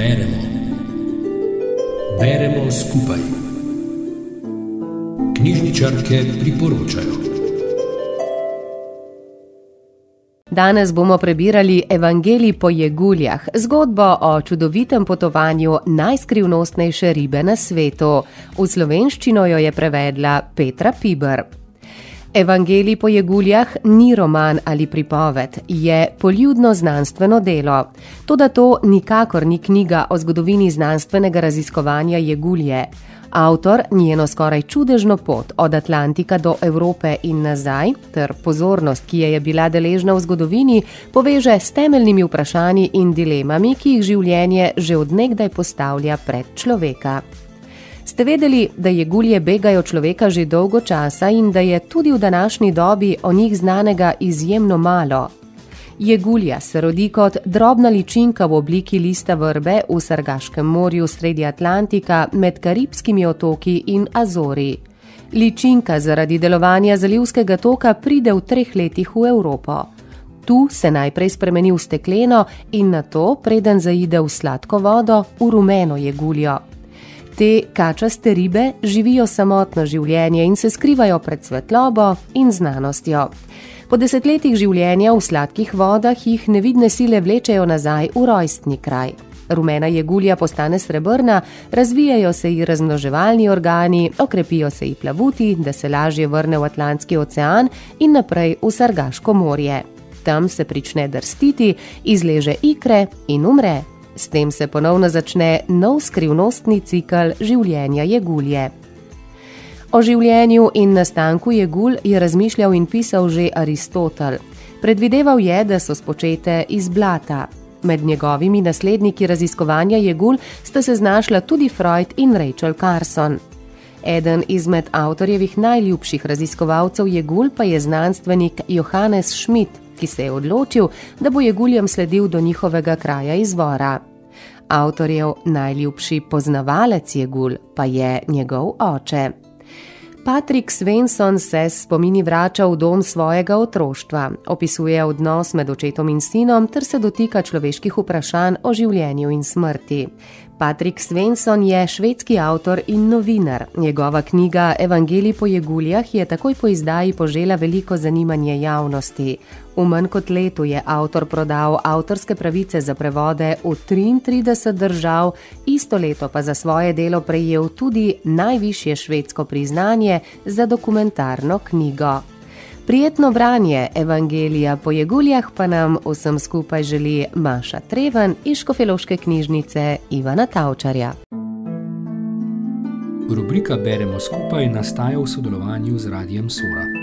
Beremo. Beremo skupaj. Knjižničarke priporočajo. Danes bomo prebirali Evangelij po Jeguljah, zgodbo o čudovitem potovanju najskrivnostnejše ribe na svetu. V slovenščino jo je prevedla Petra Piber. Evangelij po Jeguljah ni roman ali pripoved, je poljudno znanstveno delo. Toda to nikakor ni knjiga o zgodovini znanstvenega raziskovanja Jegulje. Avtor njeno skoraj čudežno pot od Atlantika do Evrope in nazaj, ter pozornost, ki je bila deležna v zgodovini, poveže s temeljnimi vprašanji in dilemami, ki jih življenje že odnegdaj postavlja pred človeka. Ste vedeli, da jegulje begajo človeka že dolgo časa in da je tudi v današnji dobi o njih znanega izjemno malo? Jegulja se rodi kot drobna ličinka v obliki lista vrbe v Sargaškem morju sredi Atlantika med Karibskimi otoki in Azori. Ličinka zaradi delovanja zalivskega toka pride v treh letih v Evropo. Tu se najprej spremeni v stekleno in na to, preden zaide v sladko vodo, v rumeno jeguljo. Te kačaste ribe živijo samotno življenje in se skrivajo pred svetlobo in znanostjo. Po desetletjih življenja v sladkih vodah jih nevidne sile vlečejo nazaj v rojstni kraj. Rumena jegulja postane srebrna, razvijajo se ji razmnoževalni organi, okrepijo se ji plavuti, da se lažje vrne v Atlantski ocean in naprej v Sargaško morje. Tam se prične drstiti, izleže ikre in umre. S tem se ponovno začne nov skrivnostni cikl življenja jegulje. O življenju in nastanku jegul je razmišljal in pisal že Aristotel. Predvideval je, da so spočete iz blata. Med njegovimi nasledniki raziskovanja jegul sta se znašla tudi Freud in Rachel Carson. Eden izmed avtorjevih najljubših raziskovalcev jegul pa je znanstvenik Johannes Schmidt, ki se je odločil, da bo jeguljem sledil do njihovega kraja izvora. Avtorjev najljubši poznavalec Jegul pa je njegov oče. Patrick Svensson se spomini vrača v dom svojega otroštva, opisuje odnos med očetom in sinom ter se dotika človeških vprašanj o življenju in smrti. Patrick Svensson je švedski avtor in novinar. Njegova knjiga Evangelij po Jeguljah je takoj po izdaji požela veliko zanimanje javnosti. V manj kot letu je avtor prodal avtorske pravice za prevode v 33 držav, isto leto pa za svoje delo prejel tudi najvišje švedsko priznanje za dokumentarno knjigo. Prijetno branje Evangelija po Jeguljah pa nam vsem skupaj želi Maša Treven iz Škofeloške knjižnice Ivana Tavčarja. Rubrika Beremo skupaj nastaja v sodelovanju z Radijem Sora.